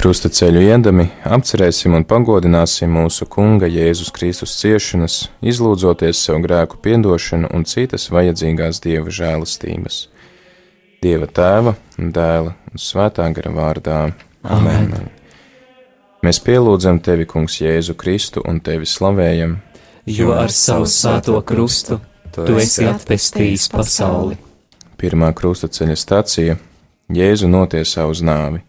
Krustaceļu iedami apcerēsim un pagodināsim mūsu Kunga Jēzus Kristus ciešanas, izlūdzoties sev grēku piedošanu un citas vajadzīgās Dieva žēlastības. Dieva tēva, dēla un svētā gara vārdā. Amen. Amen. Mēs pielūdzam tevi, Kungs, Jēzu Kristu un tevi slavējam, Jo ar savu svēto krustu tu esi atpestījis pasauli. Pirmā krustaceļa stācija Jēzu notiesā uz nāvi.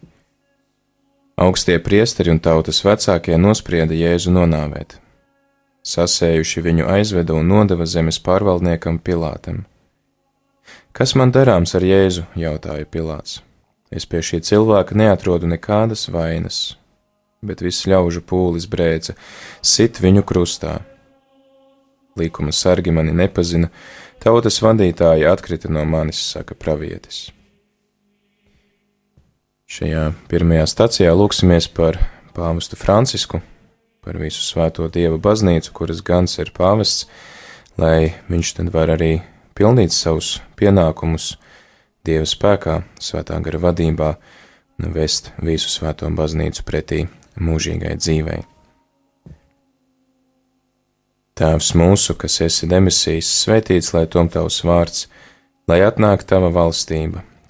Augstie priesteri un tautas vecākie nosprieda Jēzu nonāvēt. Sasējuši viņu aizveda un nodeva zemes pārvaldniekam Pilātam. Kas man darāms ar Jēzu? jautāja Pilāts. Es pie šī cilvēka neatrodu nekādas vainas, bet viss ļaužu pūlis brēca, sit viņu krustā. Līkuma sargi mani nepazina, tautas vadītāji atkrita no manis, saka pravietis. Šajā pirmajā stacijā lūksimies par pāvestu Francisku, par visu svēto dievu baznīcu, kuras gans ir pāvests, lai viņš tad var arī pildīt savus pienākumus dieva spēkā, svētā gara vadībā un vest visu svēto baznīcu pretī mūžīgai dzīvei. Tēvs mūsu, kas esi demisijas, svētīts lai tom tavs vārds, lai atnāk tava valstība,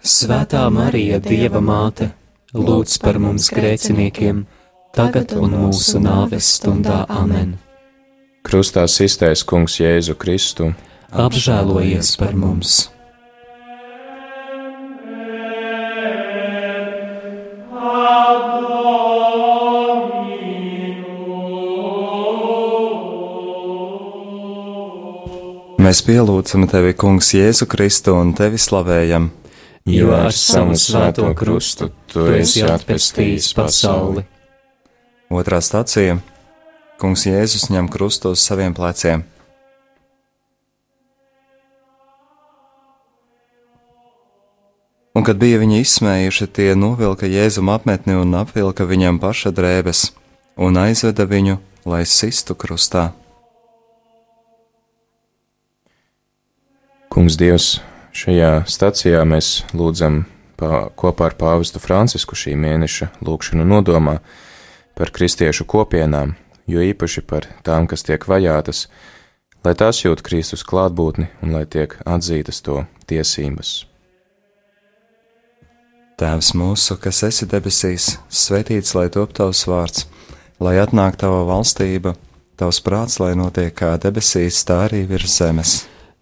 Svētā Marija, Dieva māte, lūdz par mums grēciniekiem, tagad un mūsu nāves stundā amen. Krustā iztais kungs Jēzu Kristu, Apžēlojies par mums! Mēs pielūdzam tevi, Kungs, Jēzu Kristu un tevi slavējam, jo ar savu svēto krustu tu esi atpestījis pasauli. Otrā stācija - Kungs Jēzus ņem krustu uz saviem pleciem. Un, kad bija viņi izsmējuši, tie novilka Jēzum apmetni un apvilka viņam paša drēbes, un aizveda viņu, lai sistu krustā. Kungs Dievs, šajā stacijā mēs lūdzam pā, kopā ar pāvestu Francisku šī mēneša lūkšanu nodomā par kristiešu kopienām, jo īpaši par tām, kas tiek vajātas, lai tās jūt Kristus klātbūtni un lai tiek atzītas to tiesības. Tēvs mūsu, kas esi debesīs, svētīts lai top tavs vārds, lai atnāk tava valstība, tavs prāts, lai notiek kā debesīs, tā arī virs zemes.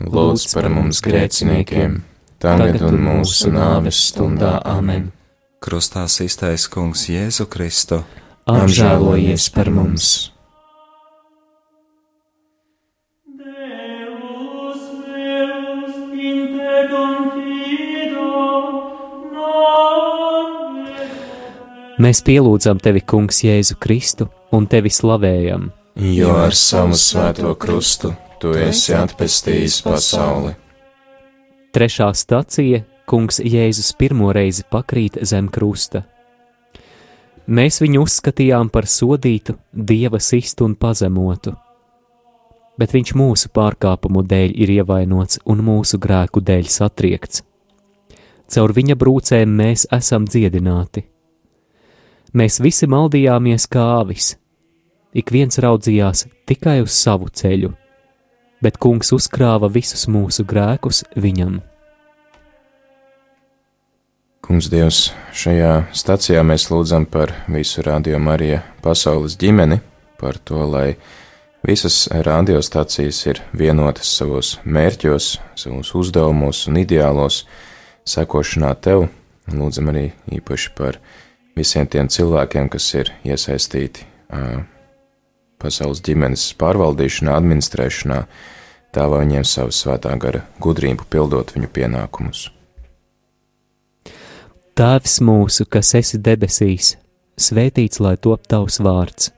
lūdz par mums grēciniekiem, tagad un mūsu nāves stundā Āmen. Krustā iztais Kungs Jēzu Kristu. Apžēlojies par mums! Mēs pielūdzam tevi, Kungs, Jēzu Kristu un tevi slavējam, Jo ar savu svēto krustu tu esi atpestījis pasauli. Trešā stacija - Kungs Jēzus pirmo reizi pakrīt zem krusta. Mēs viņu uzskatījām par sodītu, dieva sistu un pazemotu, bet viņš mūsu pārkāpumu dēļ ir ievainots un mūsu grēku dēļ satriekts. Caur viņa brūcēm mēs esam dziedināti. Mēs visi maldījāmies kā avis, ik viens raudzījās tikai uz savu ceļu, bet kungs uzkrāva visus mūsu grēkus viņam. Kungs Dievs, šajā stacijā mēs lūdzam par visu Radio Marija pasaules ģimeni, par to, lai visas radiostacijas ir vienotas savos mērķos, savos uzdevumos un ideālos, sekošanā tev. Lūdzam arī īpaši par visiem tiem cilvēkiem, kas ir iesaistīti pasaules ģimenes pārvaldīšanā, administrēšanā, dāvā viņiem savu svētā gara gudrību pildot viņu pienākumus. Tēvs mūsu, kas esi debesīs, svētīts lai top tavs vārds,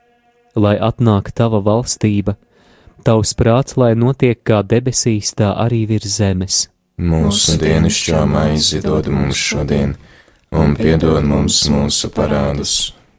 lai atnāk tava valstība, tavs prāts, lai notiek kā debesīs, tā arī virs zemes. Mūsu dienasčā maizi dod mums šodien, un piedod mums mūsu parādus,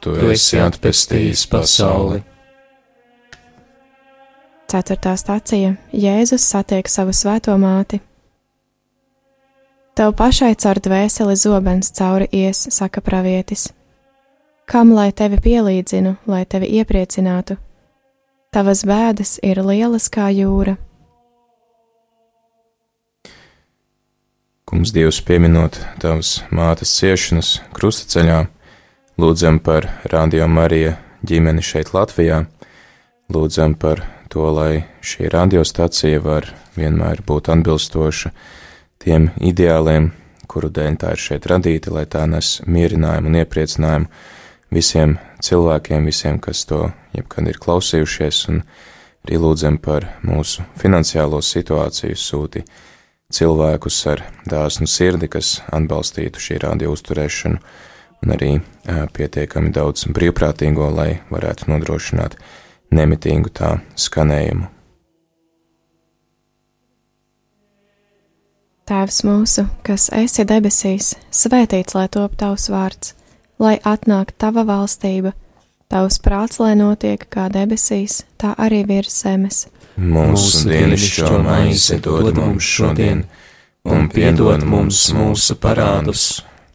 tu esi atpestījis pasauli. Ceturtā stacija - Jēzus satiek savu svēto māti. Tev pašai caur dvēseli zobens cauri ies, saka pravietis. Kam lai tevi pielīdzinu, lai tevi iepriecinātu? Tavas bēdas ir lielas kā jūra. Kungs Dievs pieminot tavas mātes ciešanas krustaceļā, lūdzam par Radio Marija ģimeni šeit Latvijā, lūdzam par to, lai šī radiostacija var vienmēr būt atbilstoša tiem ideāliem, kuru dēļ tā ir šeit radīta, lai tā nes mierinājumu un iepriecinājumu visiem cilvēkiem, visiem, kas to jebkad ir klausījušies, un arī lūdzam par mūsu finansiālo situāciju. Sūti cilvēkus ar dāsnu sirdi, kas atbalstītu šī radio uzturēšanu, un arī pietiekami daudz brīvprātīgo, lai varētu nodrošināt nemitīgu tā skanējumu. Tēvs mūsu, kas esi debesīs, svētīts lai top tavs vārds, lai atnāk tava valstība, tavs prāts, lai notiek kā debesīs, tā arī virs zemes. Mūsu dienascho maizi dod mums šodien, un piedod mums mūsu parādus,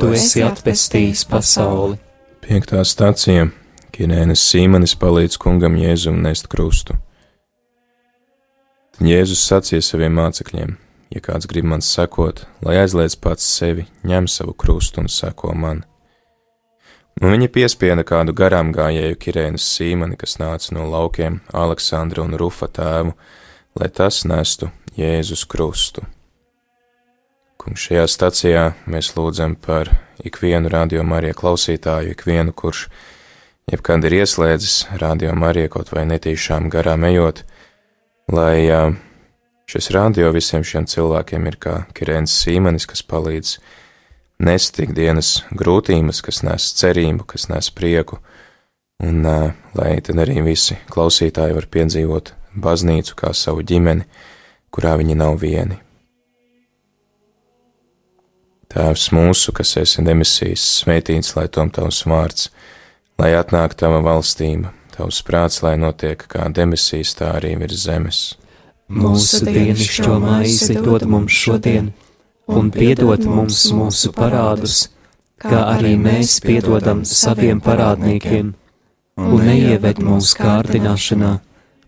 tu esi atpestījis pasauli. Piektā stācija - Kirēnas Sīmanis palīdz kungam Jēzum nest krustu. Tad Jēzus sacīja saviem mācekļiem: Ja kāds grib man sekot, lai aizliedz pats sevi, ņem savu krustu un seko man. Un viņi piespieda kādu garām gājēju Kirēnas Sīmani, kas nāca no laukiem, Aleksandra un Rufa tēvu, lai tas nestu Jēzus krustu. Kungs, šajā stacijā mēs lūdzam par ikvienu radio Marija klausītāju, ikvienu, kurš jebkad ir ieslēdzis radio Marija kaut vai netīšām garām ejot, lai uh, šis radio visiem šiem cilvēkiem ir kā Kirēns Sīmanis, kas palīdz nest ikdienas grūtības, kas nes cerību, kas nes prieku, un uh, lai tad arī visi klausītāji var piedzīvot baznīcu kā savu ģimeni, kurā viņi nav vieni. Tēvs mūsu, kas esi demisijas, svētīts, lai tom tavs vārds, lai atnāk tava valstība, tavs prāts, lai notiek kā demisijas, tā arī virs zemes. Mūsu dienascho maizi dod mums šodien, un piedod mums mūsu parādus, kā arī mēs piedodam saviem parādniekiem, un neieved mūsu kārdināšanā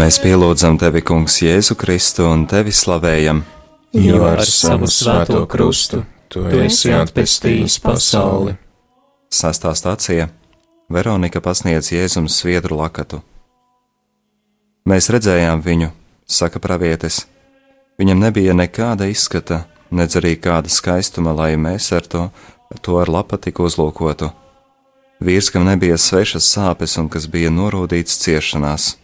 Mēs pielūdzam tevi, Kungs, Jēzu Kristu un tevi slavējam, Jo ar savu svēto krustu tu esi atpestījis pasauli. Sastā stācija Veronika pasniedz Jēzum sviedru lakatu. Mēs redzējām viņu, saka pravietis. Viņam nebija nekāda izskata, nedz arī kāda skaistuma, lai mēs ar to, to ar lapatiku uzlūkotu. Vīrs, kam nebija svešas sāpes un kas bija norūdīts ciešanās.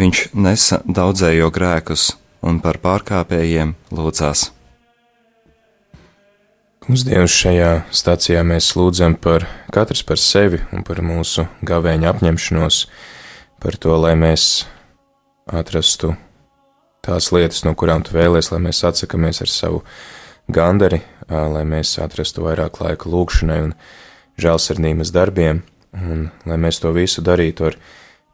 Viņš nesa daudzējo grēkus un par pārkāpējiem lūdzās. Kungs Dievs, šajā stācijā mēs lūdzam par katrs par sevi un par mūsu gavēņa apņemšanos, par to, lai mēs atrastu tās lietas, no kurām tu vēlies, lai mēs atsakamies ar savu gandari, lai mēs atrastu vairāk laika lūkšanai un žēlsirdības darbiem, un lai mēs to visu darītu ar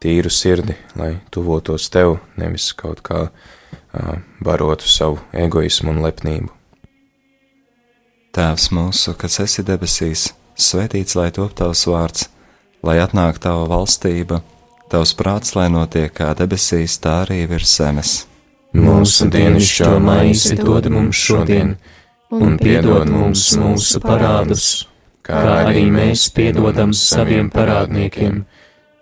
tīru sirdi, lai tuvotos tev, nevis kaut kā uh, barotu savu egoismu un lepnību. Tēvs mūsu, kas esi debesīs, svētīts lai top tavs vārds, lai atnāk tava valstība, tavs prāts, lai notiek kā debesīs, tā arī virs zemes. Mūsu dienascho maizi dod mums šodien, un piedod mums mūsu parādus, kā arī mēs piedodam saviem parādniekiem,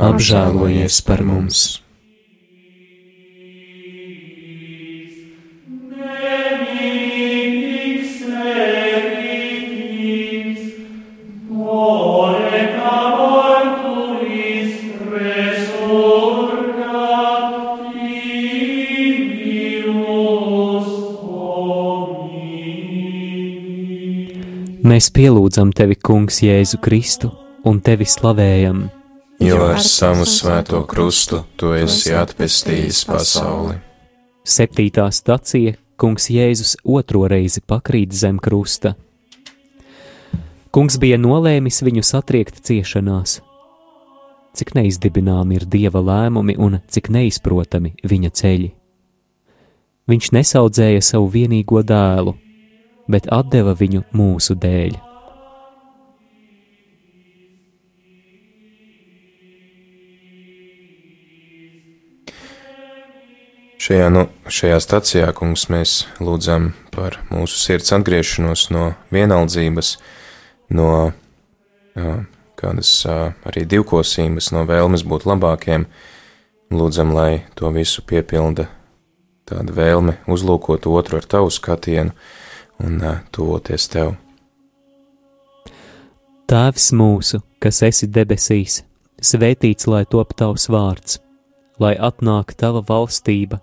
Apžēlojies par mums! Mēs pielūdzam tevi, Kungs, Jēzu Kristu, un tevi slavējam, Jo ar savu svēto krustu tu esi atpestījis pasauli. Septītā stacija Kungs Jēzus otro reizi pakrīt zem krusta. Kungs bija nolēmis viņu satriekt ciešanās. Cik neizdibināmi ir dieva lēmumi un cik neizprotami viņa ceļi. Viņš nesaudzēja savu vienīgo dēlu, bet deva viņu mūsu dēļ. Šajā, nu, šajā stacijā, kungs, mēs lūdzam par mūsu sirds atgriešanos no vienaldzības, no jā, kādas arī divkosības, no vēlmes būt labākiem. Lūdzam, lai to visu piepilda tāda vēlme uzlūkot otru ar tavu skatienu un tuvoties tev. Tēvs mūsu, kas esi debesīs, svētīts lai top tavs vārds, lai atnāk tava valstība,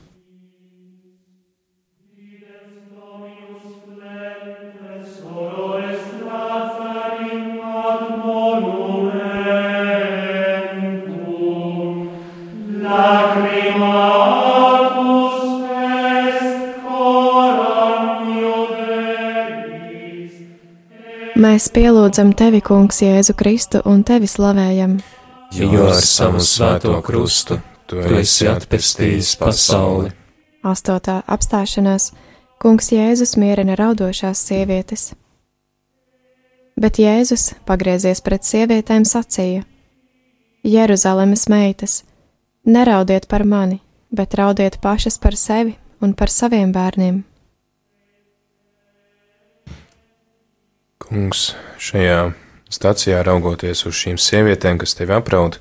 Mēs pielūdzam tevi, Kungs, Jēzu Kristu un tevi slavējam. Jo ar savu svēto krustu tu esi atpestījis pasauli. Astotā apstāšanās Kungs Jēzus mierina raudošās sievietes. Bet Jēzus, pagriezies pret sievietēm, sacīja: Jeruzalemes meitas, neraudiet par mani, bet raudiet pašas par sevi un par saviem bērniem. Kungs, šajā stācijā raugoties uz šīm sievietēm, kas tevi apraud,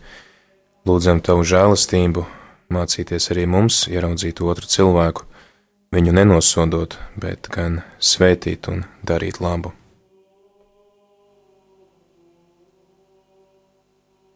lūdzam tavu žēlastību, mācīties arī mums ieraudzīt otru cilvēku, viņu nenosodot, bet gan svētīt un darīt labu.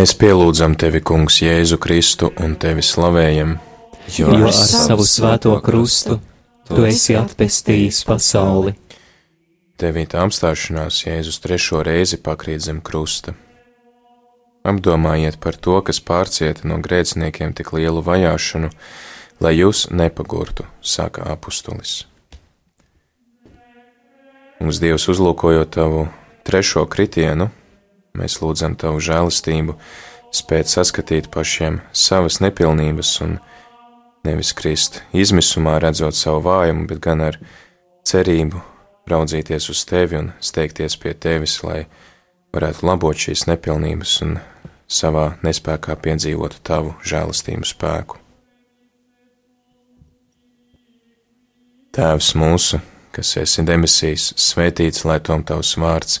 Mēs pielūdzam tevi, Kungs, Jēzu Kristu un tevi slavējam, Jo ar savu svēto krustu tu esi atpestījis pasauli. Devītā apstāšanās Jēzus trešo reizi pakrīt zem krusta. Apdomājiet par to, kas pārcieta no grēciniekiem tik lielu vajāšanu, lai jūs nepagurtu, saka apustulis. Mums Dievs uzlūkojot tavu trešo kritienu, mēs lūdzam tavu žēlastību, spēt saskatīt pašiem savas nepilnības un nevis krist izmisumā, redzot savu vājumu, bet gan ar cerību raudzīties uz tevi un steigties pie tevis, lai varētu labot šīs nepilnības un savā nespējā piedzīvot tavu žēlastību spēku. Tēvs mūsu, kas esi debesīs, svētīts lai tom tavs vārds,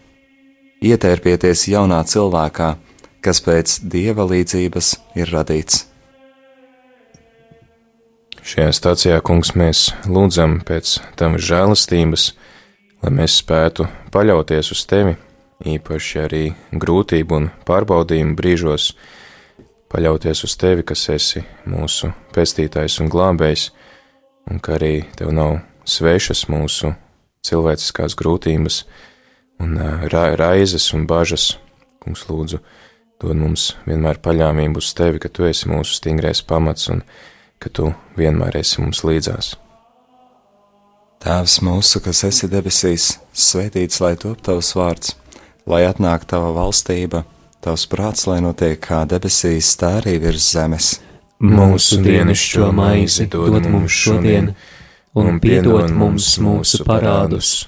Ietērpieties jaunā cilvēkā, kas pēc dieva līdzības ir radīts. Šajā stācijā, kungs, mēs lūdzam pēc tavas žēlastības, lai mēs spētu paļauties uz tevi, īpaši arī grūtību un pārbaudījumu brīžos, paļauties uz tevi, kas esi mūsu pestītājs un glābējs, un ka arī tev nav svešas mūsu cilvēciskās grūtības un ra raizes un bažas. Kungs, lūdzu, dod mums vienmēr paļāvību uz tevi, ka tu esi mūsu stingrais pamats un ka tu vienmēr esi mums līdzās. Tēvs mūsu, kas esi debesīs, svētīts lai top tavs vārds, lai atnāk tava valstība, tavs prāts, lai notiek kā debesīs, tā arī virs zemes. Mūsu dienascho maizi dod mums šodien, un piedod mums mūsu parādus,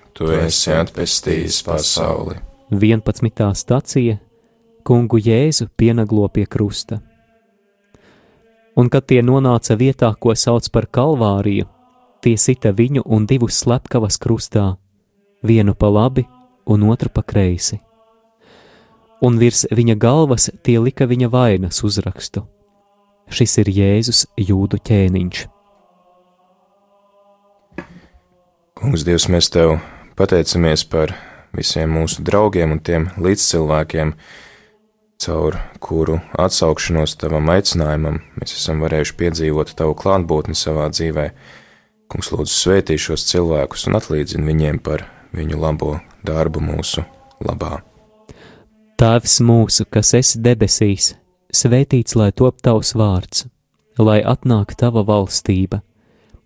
tu esi atpestījis pasauli. 11. stacija Kungu Jēzu pienaglo pie krusta. Un kad tie nonāca vietā, ko sauc par Kalvāriju, tie sita viņu un divus slepkavas krustā, vienu pa labi un otru pa kreisi. Un virs viņa galvas tie lika viņa vainas uzrakstu. Šis ir Jēzus jūdu ķēniņš. Kungs, Dievs, mēs tev pateicamies par visiem mūsu draugiem un tiem līdzcilvēkiem, caur kuru atsaukšanos tavam aicinājumam mēs esam varējuši piedzīvot tavu klātbūtni savā dzīvē. Kungs, lūdzu, svētī šos cilvēkus un atlīdzini viņiem par viņu labo darbu mūsu labā. Tēvs mūsu, kas esi debesīs, svētīts lai top tavs vārds, lai atnāk tava valstība,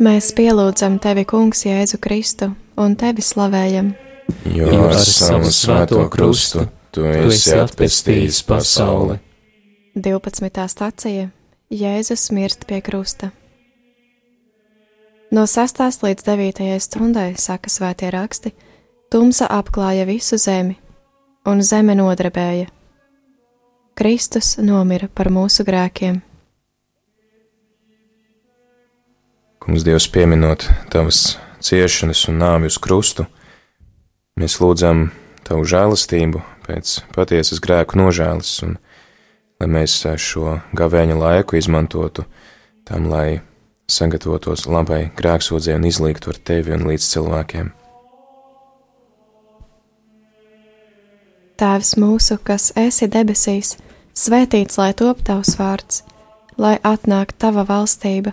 Mēs pielūdzam tevi, Kungs, Jēzu Kristu, un tevi slavējam. Jo ar savu svēto krustu tu esi atpestījis pasauli. 12. stacija Jēzus mirst pie krusta. No 6. līdz 9. stundai, saka svētie raksti, tumsa apklāja visu zemi, un zeme nodarbēja. Kristus nomira par mūsu grēkiem. Kungs, Dievs, pieminot tavas ciešanas un nāvi uz krustu, mēs lūdzam tavu žēlastību pēc patiesas grēku nožēlas un lai mēs šo gavēņa laiku izmantotu tam, lai sagatavotos labai grēksūdzē un izlīgtu ar tevi un līdz cilvēkiem. Tēvs mūsu, kas esi debesīs, svētīts lai top tavs vārds, lai atnāk tava valstība,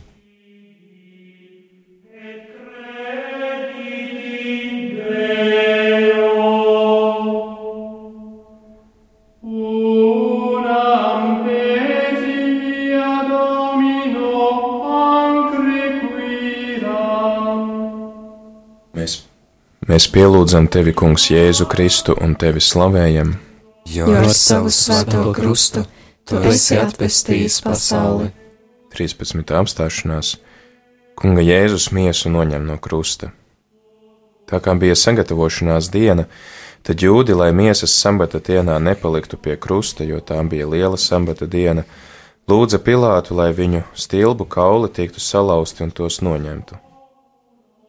Mēs pielūdzam tevi, Kungs, Jēzu Kristu un tevi slavējam. Jo ar savu svēto krustu tu esi atpestījis pasauli. 13. apstāšanās Kunga Jēzus miesu noņem no krusta. Tā kā bija sagatavošanās diena, tad jūdi, lai miesas sambata dienā nepaliktu pie krusta, jo tā bija liela sambata diena, lūdza Pilātu, lai viņu stilbu kauli tiktu salauzti un tos noņemtu.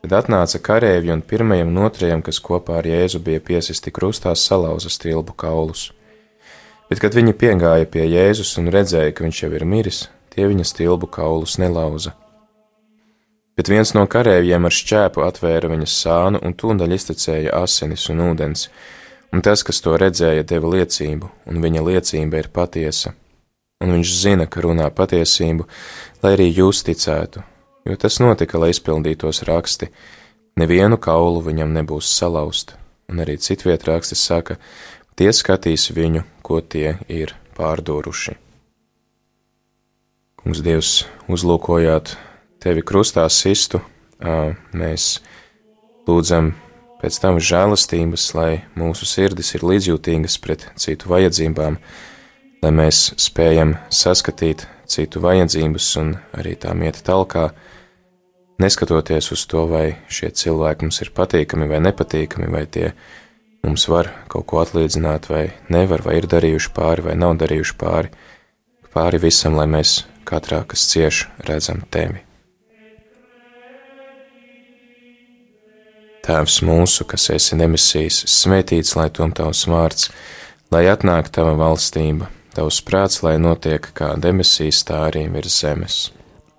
Tad atnāca karēvi un pirmajam un otrajam, kas kopā ar Jēzu bija piesisti krustā, salauza stilbu kaulus. Bet, kad viņi piegāja pie Jēzus un redzēja, ka viņš jau ir miris, tie viņa stilbu kaulus nelauza. Bet viens no karējiem ar šķēpu atvēra viņas sānu un tūdaļ iztecēja asinis un ūdens, un tas, kas to redzēja, deva liecību, un viņa liecība ir patiesa. Un viņš zina, ka runā patiesību, lai arī jūs ticētu, jo tas notika, lai izpildītos raksti. Nevienu kaulu viņam nebūs salauzt, un arī citviet raksti saka, tie skatīs viņu, ko tie ir pārdūruši. Kungs, Dievs, uzlūkojāt tevi krustā sistu, mēs lūdzam pēc tam žēlastības, lai mūsu sirdis ir līdzjūtīgas pret citu vajadzībām, lai mēs spējam saskatīt citu vajadzības un arī tām iet talkā, neskatoties uz to, vai šie cilvēki mums ir patīkami vai nepatīkami, vai tie mums var kaut ko atlīdzināt, vai nevar, vai ir darījuši pāri, vai nav darījuši pāri, pāri visam, lai mēs katrā, kas cieš, redzam tevi. Tēvs mūsu, kas esi demisijas, svētīts lai tom tavs vārds, lai atnāk tava valstība, tavs prāts, lai notiek kā demisijas, tā arī virs zemes.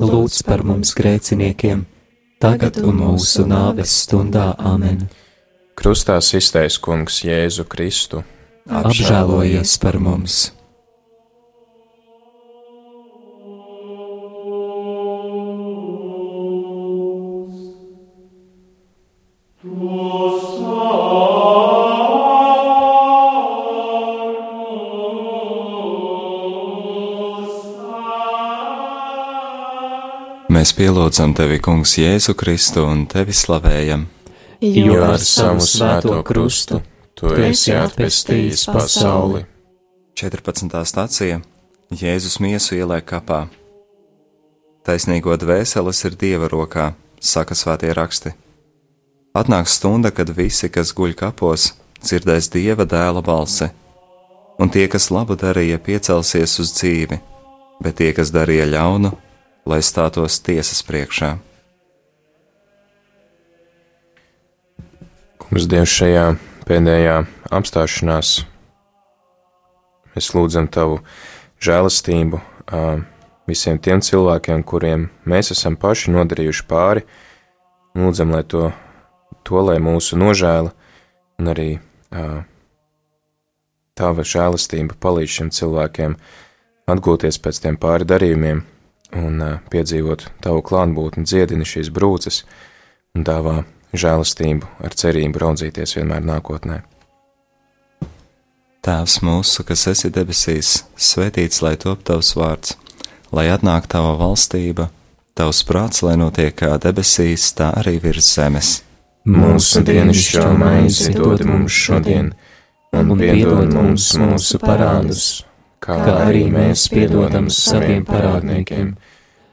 lūdz par mums grēciniekiem, tagad un mūsu nāves stundā amen. Krustā iztais kungs Jēzu Kristu. Apžēlojies par mums! Mēs pielūdzam tevi, Kungs, Jēzu Kristu un tevi slavējam. Jo ar savu svēto krustu tu esi atpestījis pasauli. 14. stācija Jēzus miesu ieliek kapā. Taisnīgo dvēseles ir Dieva rokā, saka svētie raksti. Atnāks stunda, kad visi, kas guļ kapos, dzirdēs Dieva dēla balsi, un tie, kas labu darīja, piecelsies uz dzīvi, bet tie, kas darīja ļaunu, lai stātos tiesas priekšā. Kungs, Dievs, šajā pēdējā apstāšanās mēs lūdzam Tavu žēlastību visiem tiem cilvēkiem, kuriem mēs esam paši nodarījuši pāri. Lūdzam, lai to, to lai mūsu nožēla un arī tava žēlastība palīdz šiem cilvēkiem atgūties pēc tiem pāri darījumiem un piedzīvot tavu klātbūtni, dziedini šīs brūces un dāvā žēlastību ar cerību raudzīties vienmēr nākotnē. Tēvs mūsu, kas esi debesīs, svētīts lai top tavs vārds, lai atnāk tava valstība, tavs prāts, lai notiek kā debesīs, tā arī virs zemes. Mūsu dienascho maizi dod mums šodien, un piedod mums mūsu parādus, kā arī mēs piedodam saviem parādniekiem,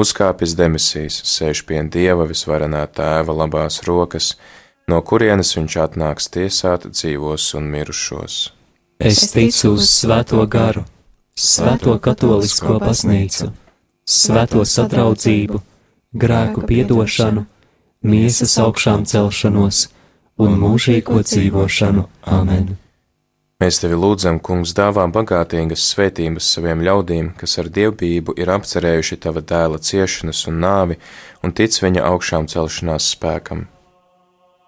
uzkāpis demisijas, sēž pie Dieva visvarenā tēva labās rokas, no kurienes viņš atnāks tiesāt dzīvos un mirušos. Es ticu uz Svēto garu, Svēto katolisko baznīcu, Svēto sadraudzību, grēku piedošanu, miesas augšām celšanos un mūžīgo dzīvošanu. Amen! Mēs tevi lūdzam, Kungs, dāvā bagātīgas svētības saviem ļaudīm, kas ar dievbijību ir apcerējuši tava dēla ciešanas un nāvi un tic viņa augšām celšanās spēkam.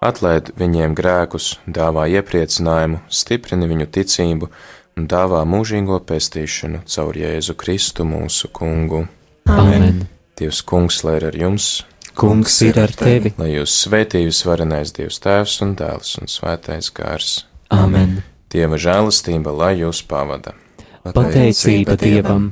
Atlaid viņiem grēkus, dāvā iepriecinājumu, stiprini viņu ticību un dāvā mūžīgo pestīšanu caur Jēzu Kristu mūsu Kungu. Amen! Dievs, Kungs, lai ir ar jums, Kungs ir ar tevi! lai jūs svētījus varenais Dievs Tēvs un Dēls un Svētais Gārs. Amen! Dieva žēlastība, lai jūs pavada. Pateicība Dievam!